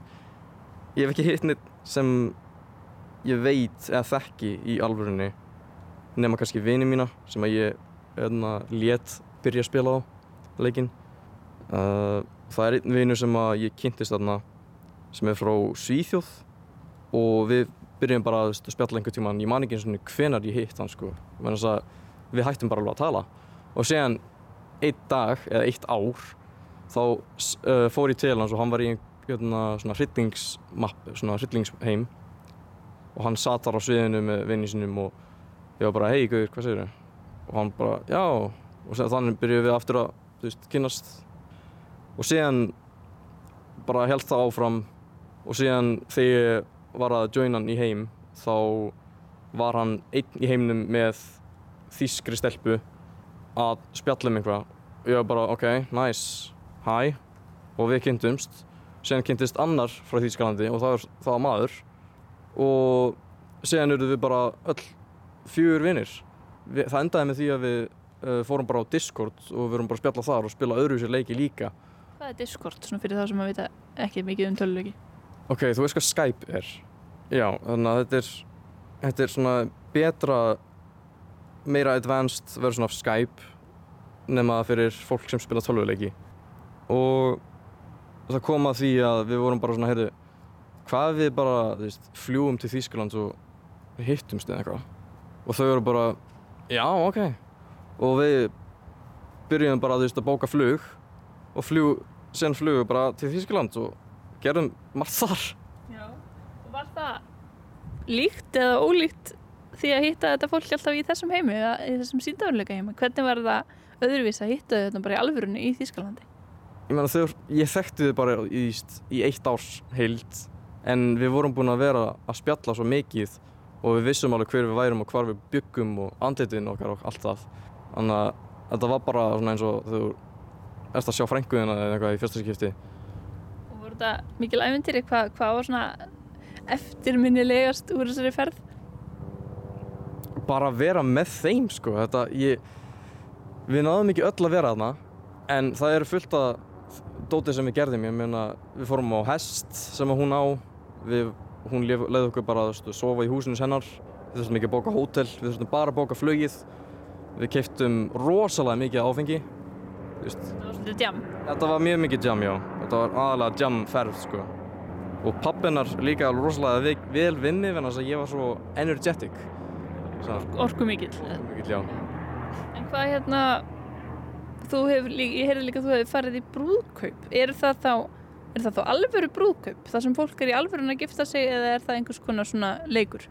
ég hef ekki hitt neitt sem ég veit eða þekki í alvörunni nema kannski vini mína sem að ég öðna, let byrja að spila á leikinn. Uh, það er einn vinu sem að ég kynntist þarna sem er frá Svíþjóð. Og við byrjum bara að spjalla einhver tíma en ég man ekki eins og hvenar ég hitt hann sko. Við hættum bara alveg að tala. Og séðan einn dag eða eitt ár þá uh, fór ég til hans og hann var í hérna, svona hryllingsmapp hryllingsheim. Og hann satt þar á sviðinu með vinni sinum og ég var bara hei Guður, hvað segir þau? og hann bara já. Og þannig byrjuðum við aftur að veist, kynast og síðan bara held það áfram. Og síðan þegar ég var að joina hann í heim þá var hann einn í heimnum með þýskri stelpu að spjalla um einhvað og ég var bara ok, nice, hi. Og við kynntumst. Síðan kynntist annar frá Þýskalandi og það var, það var maður. Og síðan eruð við bara öll fjögur vinnir það endaði með því að við uh, fórum bara á Discord og við vorum bara að spjalla þar og spila öðruvísi leiki líka. Hvað er Discord, svona fyrir það sem að vita ekki mikið um töluleiki? Ok, þú veist hvað Skype er? Já, þannig að þetta er þetta er svona betra meira advanced version af Skype nema fyrir fólk sem spila töluleiki og það kom að því að við vorum bara svona, heyrðu hvað við bara, þú veist, fljúum til Þýskaland og hittumst eða eitthvað og þau voru bara, já, ok. Og við byrjum bara, veist, að bóka flug og fljú, sen flugum bara til Þýskaland og gerðum margt þar. Já, og var það líkt eða ólíkt því að hitta þetta fólk alltaf í þessum heimi eða í þessum síndafurleika heimi? Hvernig var það öðruvís að hitta þetta bara í alvörunni í Þýskalandi? Ég meina þau, ég þekkti þau bara í, í eitt árs heild en við vorum búin að vera að spjalla svo mikið og við vissum alveg hver við værum og hvar við byggum og andlitin okkar og allt það. Þannig að þetta var bara svona eins og þau erst að sjá frænguðina eða eitthvað í fyrsta skipti. Og voru þetta mikil æventýri? Hvað, hvað var svona eftirminnilegast úr þessari ferð? bara að vera með þeim sko. Þetta, ég, við náðum ekki öll að vera þarna en það eru fullt að dótið sem við gerðum. Ég meina við fórum á hest sem hún á. Við, hún leiði okkur bara að sofa í húsinu hennar við þurftum ekki að bóka hótel við þurftum bara að bóka flugið við keiptum rosalega mikið áfengi Just. Það var svolítið djam. þetta var mjög mikið jam já þetta var aðalega jam ferð sko og pappinar líka rosalega ve- vel vinni þess að ég var svo energetic Orku mikill. mikill, já. En hvað hérna, þú hefur líka, ég heyrði líka að þú hefur farið í brúðkaup. Er það þá, er það þá alvöru brúðkaup? Það sem fólk er í alvörun að gifta sig eða er það einhvers konar svona leikur?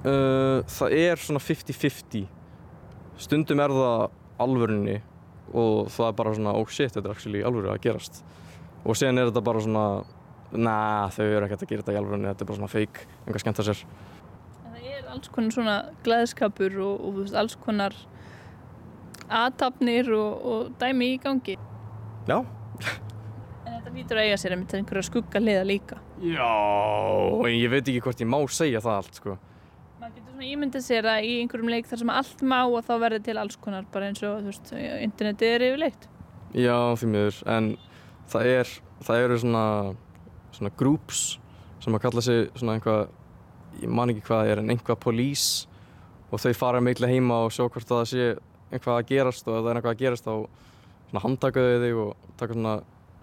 Uh, það er svona 50-50 stundum er það alvörunni og það er bara svona oh shit, þetta er actually alvöru að gerast og sen er þetta bara svona na, þau eru ekkert að gera þetta í alvörunni þetta er bara svona fake, einhver skemmt að sér það er alls konar svona gleðskapur og, og veist, alls konar aðtapnir og, og dæmi í gangi. Já, þetta lítur að eiga sér mynda einhverja skugga liða líka. já en ég veit ekki hvort ég má segja það allt sko Maður getur svona ímyndið sér að í einhverjum leik þar sem allt má og þá verður til alls konar bara eins og, þú veist, internetið er yfirleitt. Já, því miður, en það er það eru svona svona groups sem að kalla sig svona einhvað ég man ekki hvað það er en einhvað police og þau fara miklu heima og sjá hvort það sé einhvað að gerast og ef það er einhvað að gerast þá handtakaðu þig og taka svona,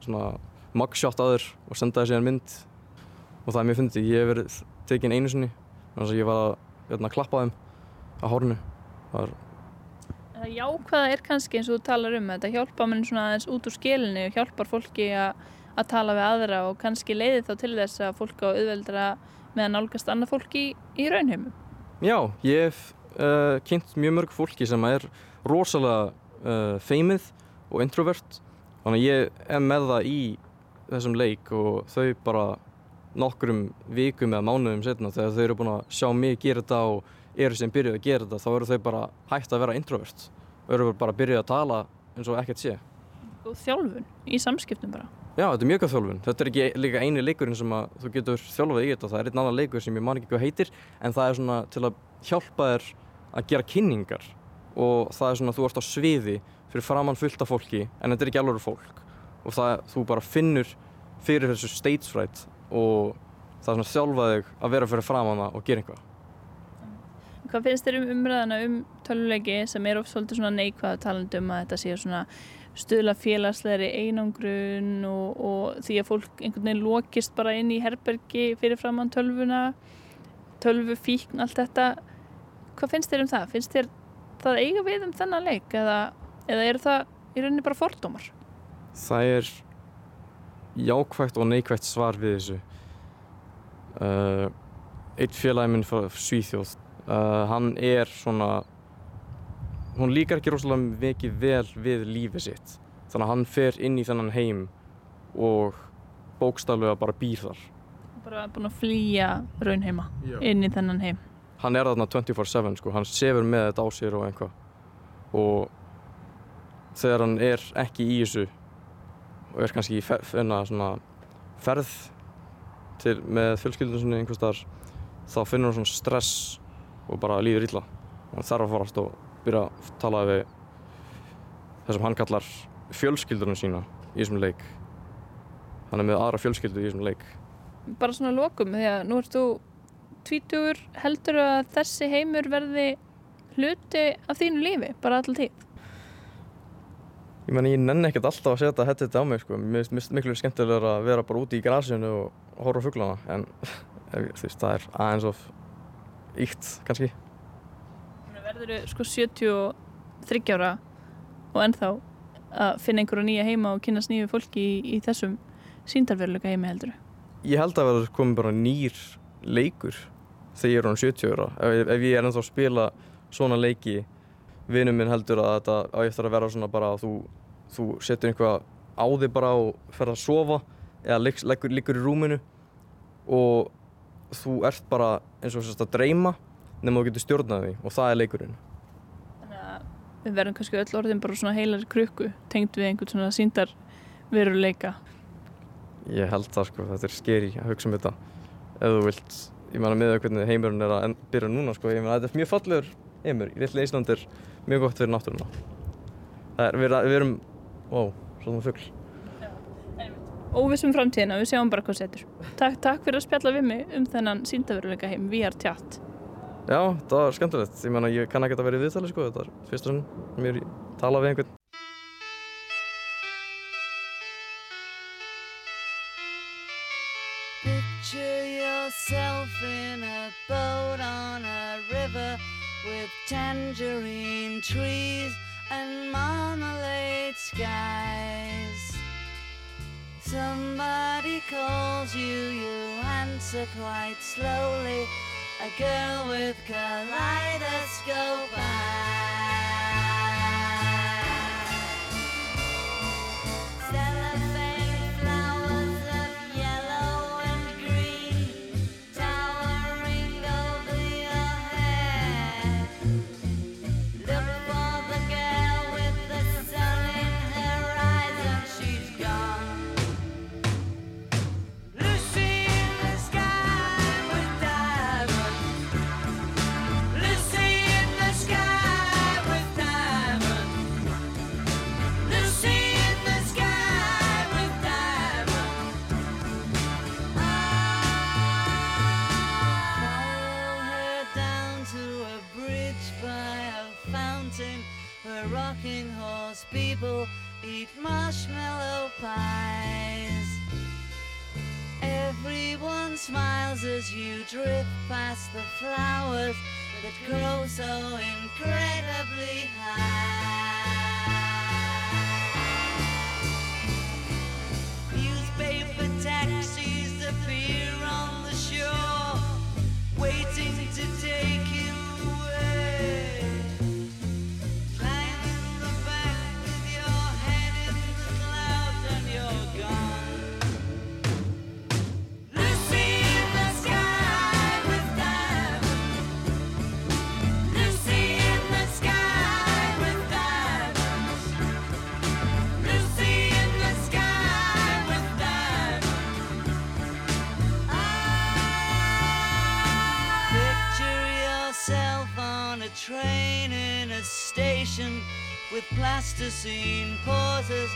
svona mugshot að þér og senda þér síðan mynd. Og það er mjög fyndið, ég hef verið tekinn einu sinni þannig að ég var að, að hérna, klappa þeim á hórnu það er Það jákvæða er kannski eins og þú talar um þetta. Hjálpa mann svona aðeins út úr skilinu og hjálpar fólki að tala við aðra og kannski leiði þá til þess að fólk á auðveldra meðan nálgast annað fólki í, í raunheimum. Já, ég hef uh, kynnt mjög mörg fólki sem er rosalega uh, feimið og introvert. Þannig að ég er með það í þessum leik og þau bara nokkrum vikum eða mánuðum setna þegar þau eru búin að sjá mig gera þetta og eru sem byrjuð að gera þetta þá eru þau bara hægt að vera introvert. Og eru bara að byrja að tala eins og ekkert sé. Og þjálfun í samskiptum bara. Já, þetta er mjög góð þjálfun. Þetta er ekki líka eini leikurinn sem að þú getur þjálfað í þetta. Það er einn annan leikur sem ég man ekki hvað heitir en það er svona til að hjálpa þér að gera kynningar. Og það er svona að þú ert á sviði fyrir framann fullt af fólki en þetta er ekki alveg fólk og það, þú bara finnur fyrir þessu stage fright og það er svona þjálfaðið að vera fyrir framann og gera einhvað Hvað finnst þér um umræðana um töluleiki sem er oft svolítið svona neikvæða talandum að þetta sé svona stuðla félagslegri einangrun og, og því að fólk einhvern veginn lókist bara inn í herbergi fyrir framann tölvuna, tölvu fíkn, allt þetta. Hvað finnst þér um það? Finnst þér það eiga við um þennan leik eða, eða er það í rauninni bara fordómar? Það er jákvægt og neikvægt svar við þessu. Uh, eitt félagi minn frá Svíþjóð Uh, hann er svona hún líkar ekki rosalega mikið vel við lífið sitt. Þannig að hann fer inn í þennan heim og bókstaflega bara býr þar. Bara búin að flýja raunheima Já. inn í þennan heim. Hann er þarna 24-7 sko, hann sefur með þetta á sér og einhvað og þegar hann er ekki í þessu og er kannski í fer, ferð til, með fjölskyldunum einhvers þar þá finnur hann svona stress og bara líður illa. Og hann þarf að farast og byrja að tala við þessum hann kallar fjölskyldunum sína í þessum leik. Hann er með aðra fjölskyldu í þessum leik. Bara svona lokum því að nú ertu tvítugur heldur að þessi heimur verði hluti af þínu lífi bara alltaf tíð Ég menn ég nenni ekkert alltaf að setja þetta á mig sko. mér finnst miklu skemmtilegur að vera bara úti í græsinu og horfa fugglana en þú veist það er aðeins of íkt kannski Verður þau sko 73 ára og ennþá að finna einhverju nýja heima og kynast nýju fólki í, í þessum síndarveruleika heimi heldur Ég held að verður komið bara nýr leikur þegar ég er án 70 ára ef, ef ég er ennþá að spila svona leiki vinnum minn heldur að þetta á eftir að vera svona bara að þú, þú setur einhvað á þig bara og fer að sofa eða liggur, liggur í rúminu og þú ert bara eins og sérst að dreyma nema þú getur stjórnaði og það er leikurinn. Þannig að við verðum kannski öll orðin bara svona heilar krukku tengt við einhvern svona síndar veruleika Ég held það sko, þetta er skeri að hugsa um þetta. Ef þú vilt, ég meina með hvernig heimurinn er að byrja núna sko, ég meina þetta er mjög fallegur heimur, í litli Ísland er mjög gott fyrir náttúruna. Það er, við, við erum, wow, svona fuggl óvissum framtíðina, við sjáum bara hvað setur. Takk, takk fyrir að spjalla við mig um þennan síndaveruleika heim, við erum tjátt Já, það var skemmtilegt, ég menna ég kann ekki að vera í viðtali sko, þetta er fyrst og sann mér tala við einhvern. Picture yourself in a boat on a river with tangerine trees and marmalade skies Somebody calls you, you answer quite slowly. A girl with kaleidoscope eyes. People eat marshmallow pies. Everyone smiles as you drift past the flowers that grow so incredibly scene pauses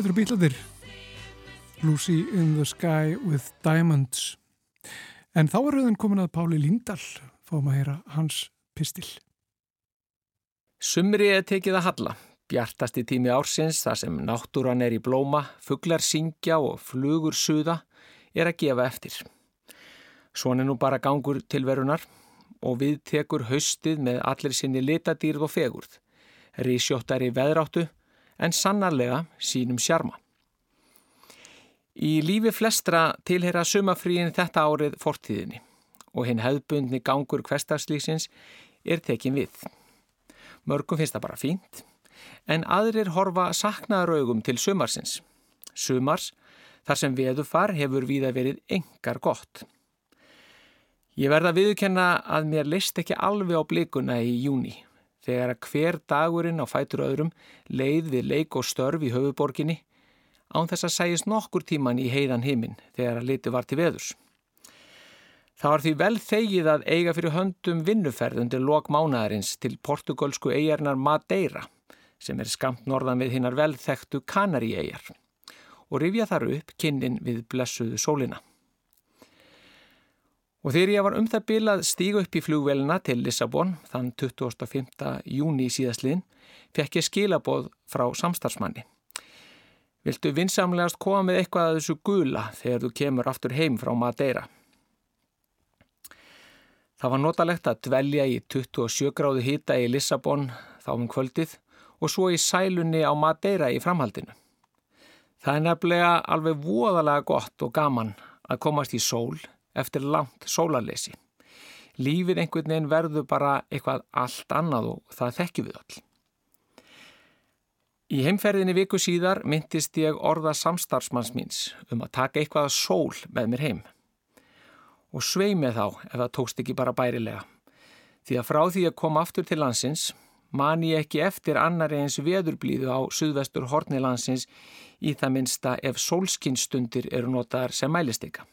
Þetta eru bíladir Lucy in the Sky with Diamonds. En þá er rauðin komin að Páli Líndal. Fáum að heyra hans pistil. Sumri er tekið að halla, bjartasti tími ársins þar sem náttúran er í blóma, fuglar syngja og flugur suða er að gefa eftir. Svona nú bara gangur tilverunar og við tekur haustið með allir sinni litadýrð og fegurð, rísjóttar í veðráttu en sannarlega sínum sjarma. Í lífi flestra tilhera sumafríin þetta árið fortíðinni og hinn hefðbundni gangur hverstagslýsins er tekin við. Mörgum finnst það bara fínt, en aðrir horfa saknaðaraugum til sumarsins. Sumars, þar sem veðufar hefur víða verið engar gott. Ég verða viðkenna að mér leist ekki alveg á blikuna í júni, þegar að hver dagurinn á fætur öðrum leið við leik og störf í höfuborginni, án þess að sæjist nokkur tíman í heiðan heiminn þegar að liti var til veðurs. Það var því vel þegið að eiga fyrir höndum vinnuferð undir lok mánaðarins til portugalsku eigarnar Madeira sem er skamt norðan við hinnar velþektu Kanari-eigar og rifja þar upp kynnin við blessuðu sólina. Og þegar ég var um það bilað stígu upp í flugvelina til Lissabon þann 25. júni síðastliðin fekk ég skilaboð frá samstarfsmanni. Viltu vinsamlegast koma með eitthvað að þessu gula þegar þú kemur aftur heim frá Madeira? Það var notalegt að dvelja í 27 gráðu hýta í Lissabon þá um kvöldið og svo í sælunni á Madeira í framhaldinu. Það er nefnilega alveg voðalega gott og gaman að komast í sól eftir langt sólarleysi. Lífið einhvern veginn verður bara eitthvað allt annað og það þekkjum við all. Í heimferðinni viku síðar myndist ég orða samstarfsmanns míns um að taka eitthvað að sól með mér heim. Og svei með þá ef það tókst ekki bara bærilega. Því að frá því að koma aftur til landsins man ég ekki eftir annar eins veðurblíðu á suðvestur horni landsins í það minnsta ef sólskinstundir eru notaðar sem mælistika.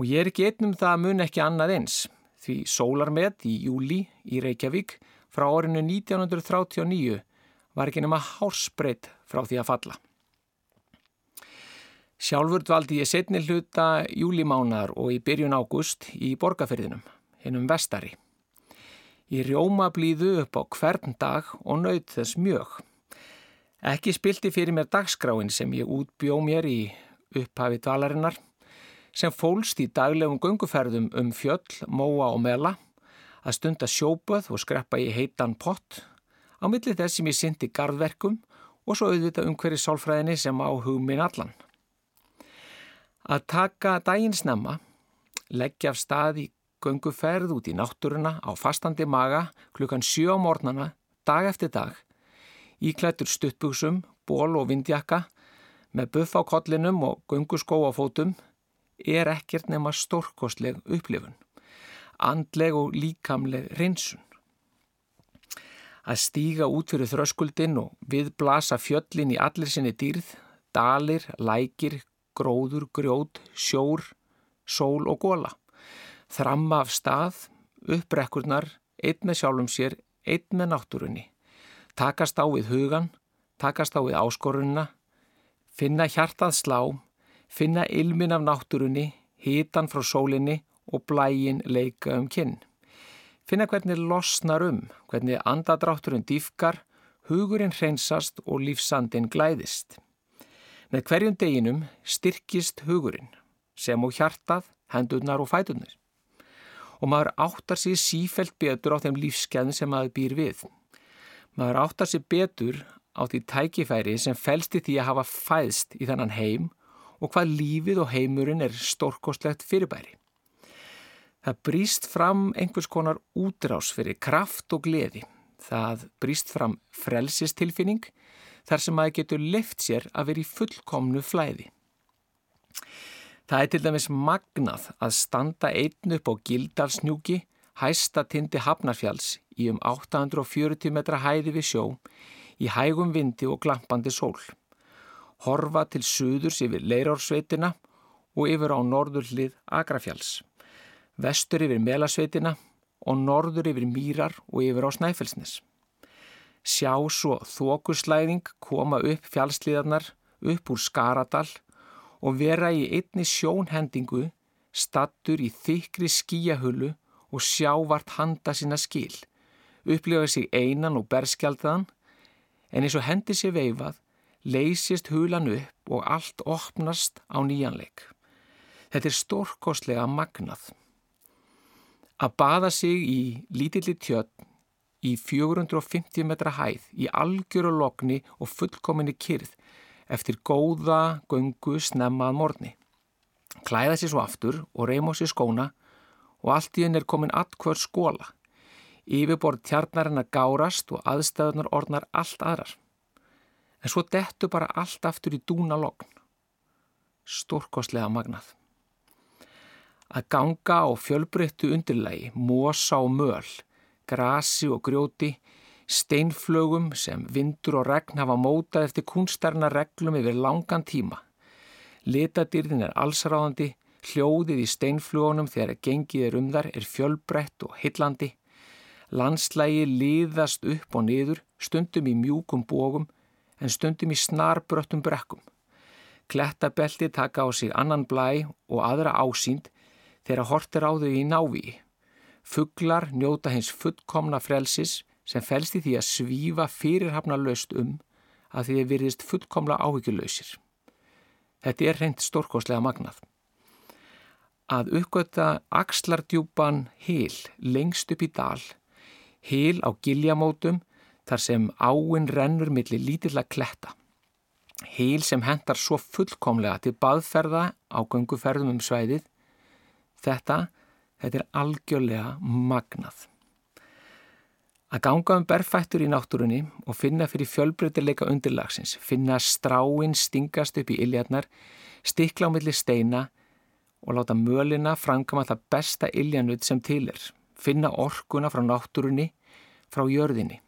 Og ég er ekki einnum það að mun ekki annað eins, því sólarmet í júli í Reykjavík frá orinu 1939 var ekki nema hársbreytt frá því að falla. Sjálfur dvaldi ég setni hluta júlimánar og í byrjun águst í borgarferðinum, hennum vestari. Ég rjóma blíðu upp á hvern dag og naut þess mjög. Ekki spilti fyrir mér dagskráin sem ég útbjó mér í upphafi dalarinnar, sem fólst í daglegum gunguferðum um fjöll, móa og mela, að stunda sjóböð og skreppa í heitan pott, á milli þess sem ég syndi gardverkum og svo auðvita umhverju sálfræðinni sem á hugminn allan. Að taka daginn snemma, leggja af stað í gunguferð út í náttúruna á fastandi maga klukkan sjö á mornana, dag eftir dag, íklættur stuttbugsum, ból og vindjakka, með buff á kollinum og gunguskó á fótum, er ekkert nema stórkostleg upplifun, andleg og líkamleg reynsun. Að stíga út fyrir þröskuldin og viðblasa fjöllin í allir sinni dýrð, dalir, lækir, gróður, grjót, sjór, sól og góla. Þramma af stað, upprekkurnar, einn með sjálfum sér, einn með náttúrunni. Takast á við hugan, takast á við áskorunna, finna hjartað slá, finna ilmin af náttúrunni, hitan frá sólinni og blægin leika um kinn. Finna hvernig losnar um, hvernig andadrátturinn dýfkar, hugurinn hreinsast og lífsandin glæðist. Með hverjum deginum styrkist hugurinn, sem og hjartað, hendurnar og fæturnar. Og maður áttar sér sífelt betur á þeim lífskeðin sem maður býr við. Maður áttar sér betur á því tækifæri sem fælst í því að hafa fæðst í þennan heim og hvað lífið og heimurinn er stórkostlegt fyrirbæri. Það brýst fram einhvers konar útrás fyrir kraft og gleði. Það brýst fram frelsistilfinning þar sem maður getur lift sér að vera í fullkomnu flæði. Það er til dæmis magnað að standa einn upp á Gildalsnjúki, hæsta tindi Hafnarfjalls í um 840 metra hæði við sjó, í hægum vindi og glampandi sól. Horfa til suðurs yfir Leirársveitina og yfir á norðurlið Agrafjalls. Vestur yfir Melasveitina og norður yfir Mýrar og yfir á Snæfellsnes. Sjá svo þókuslæðing koma upp fjallsliðarnar upp úr Skaradal og vera í einni sjónhendingu stattur í þykri skíahullu og sjá vart handa sína skil, upplifa sig einan og berskjaldaðan, en eins og hendi sér veifað, leysist hulan upp og allt opnast á nýjanleik. Þetta er stórkostlega magnað. Að baða sig í lítilli tjötn í 450 metra hæð, í algjöru lokni og fullkominni kyrð eftir góða göngu snemmað morni. Klæða sér svo aftur og reyma á sér skóna og allt í henn er komin allkvör skóla. Yfirborð tjarnarinn að gárast og aðstæðunar orðnar allt aðrar. En svo dettu bara allt aftur í dúna lokn. Stórkostlega magnað. Að ganga á fjölbreyttu undirlægi, mosa og möl, grasi og grjóti, steinflögum sem vindur og regn hafa mótað eftir kunstarna reglum yfir langan tíma. Litadýrðin er allsráðandi, hljóðið í steinflögunum þegar gengið er um þar er fjölbreytt og hillandi. Landslægi liðast upp og niður, stundum í mjúkum bógum en stundum í snarbröttum brekkum. Klettabelti taka á sig annan blæ og aðra ásýnd þegar hortir á þau í návíi. Fuglar njóta hins fullkomna frelsis sem felst í því að svífa fyrirhafna löst um að því þeir virðist fullkomla áhyggjulöysir. Þetta er reynd stórkoslega magnað. Að uppgöta axlardjúpan hil lengst upp í dal, hil á giljamótum þar sem áinn rennur millir lítilla kletta. Hil sem hendar svo fullkomlega til baðferða á gönguferðum um svæðið. Þetta, þetta er algjörlega magnað. Að ganga um berfættur í náttúrunni og finna fyrir fjölbreytileika undirlagsins, finna stráin stingast upp í iljarnar, stikla á milli steina og láta mölina framkama það besta iljanuð sem til er, finna orkuna frá náttúrunni, frá jörðinni.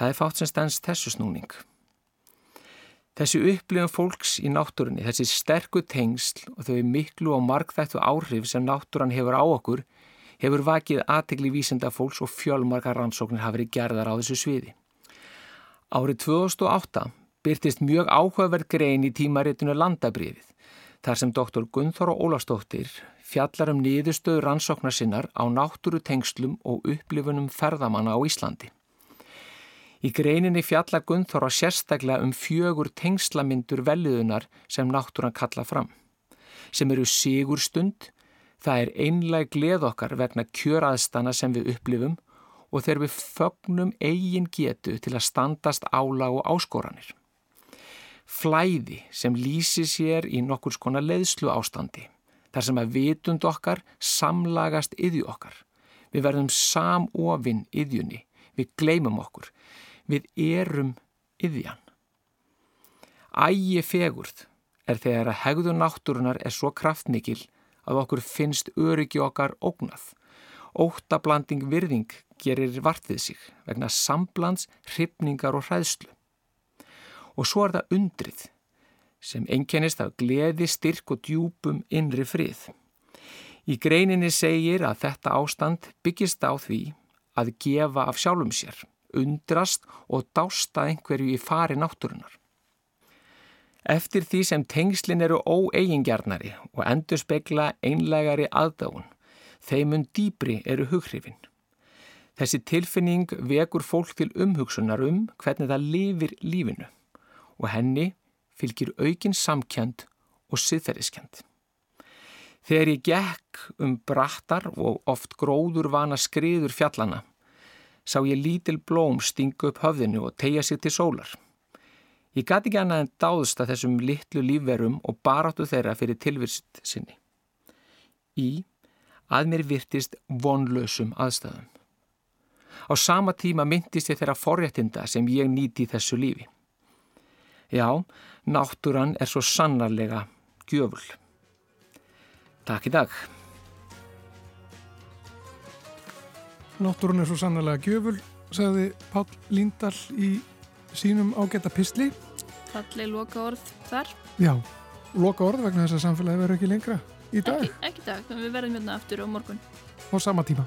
Það er fátt sem stens þessu snúning. Þessi upplifum fólks í náttúrunni, þessi sterku tengsl og þau miklu og markþættu áhrif sem náttúran hefur á okkur hefur vakið aðtegli vísenda fólks og fjölmarkar rannsóknir hafi verið gerðar á þessu sviði. Árið 2008 byrtist mjög áhugaverð grein í tímaritinu Landabriðið, þar sem doktor Gunþóra Ólastóttir fjallar um niðurstöðu rannsóknar sinnar á náttúru tengslum og upplifunum ferðamanna á Íslandi. Í greininni fjallar Gunþóra sérstaklega um fjögur tengslamindur veliðunar sem náttúran kalla fram. sem eru sigurstund, það er einlega gleð okkar vegna kjöraðstana sem við upplifum og þegar við fögnum eigin getu til að standast ála og áskoranir. Flæði sem lýsi sér í nokkur skona leiðslu ástandi, þar sem að vitund okkar samlagast yðju okkar. Við verðum samofinn yðjunni, við gleymum okkur, við erum yðjan. Ægi fegurð er þegar að hegðu náttúrunar er svo kraftmikil að okkur finnst öryggi okkar ógnað. Óttablanding virðing gerir vartið sig vegna samblands, hrifningar og hræðslu. Og svo er það undrið sem einkennist af gleði, styrk og djúpum innri frið. Í greininni segir að þetta ástand byggist á því að gefa af sjálfum sér, undrast og dásta einhverju í fari náttúrunar. Eftir því sem tengslin eru óeigingjarnari og endur spekla einlegari aðdáun, þeimun dýbri eru hughrifin. Þessi tilfinning vekur fólk til umhugsunar um hvernig það lifir lífinu og henni fylgir aukin samkjönd og siðferðiskjönd. Þegar ég gekk um brattar og oft gróður vana skriður fjallana, sá ég lítil blóm stingu upp höfðinu og tegja sig til sólar. Ég gati ekki annað en dáðst að þessum litlu lífverum og baráttu þeirra fyrir tilvirst sinni. Í að mér virtist vonlausum aðstæðum. Á sama tíma myndist ég þeirra forréttinda sem ég nýti í þessu lífi. Já, náttúran er svo sannarlega gjöful. Takk í dag. Náttúrun er svo sannlega gjöful, sagði Pál Líndal í sínum ágæta pistli. Falli loka orð þar. Já, loka orð vegna þess að samfélagi verður ekki lengra í dag Ekki, ekki dag, við verðum hérna aftur á morgun. á sama tíma.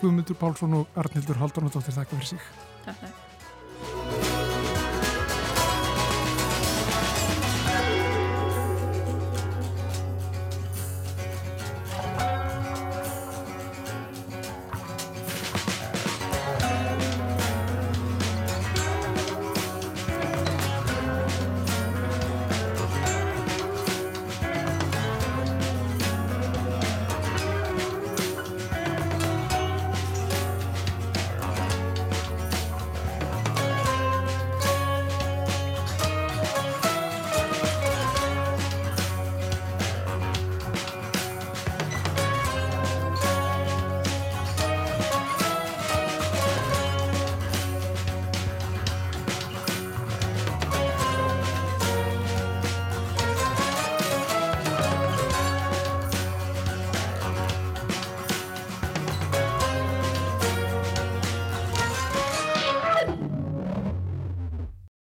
Guðmundur Pálsson og Arnildur Haldunadóttir þakka fyrir sig. Takk, takk.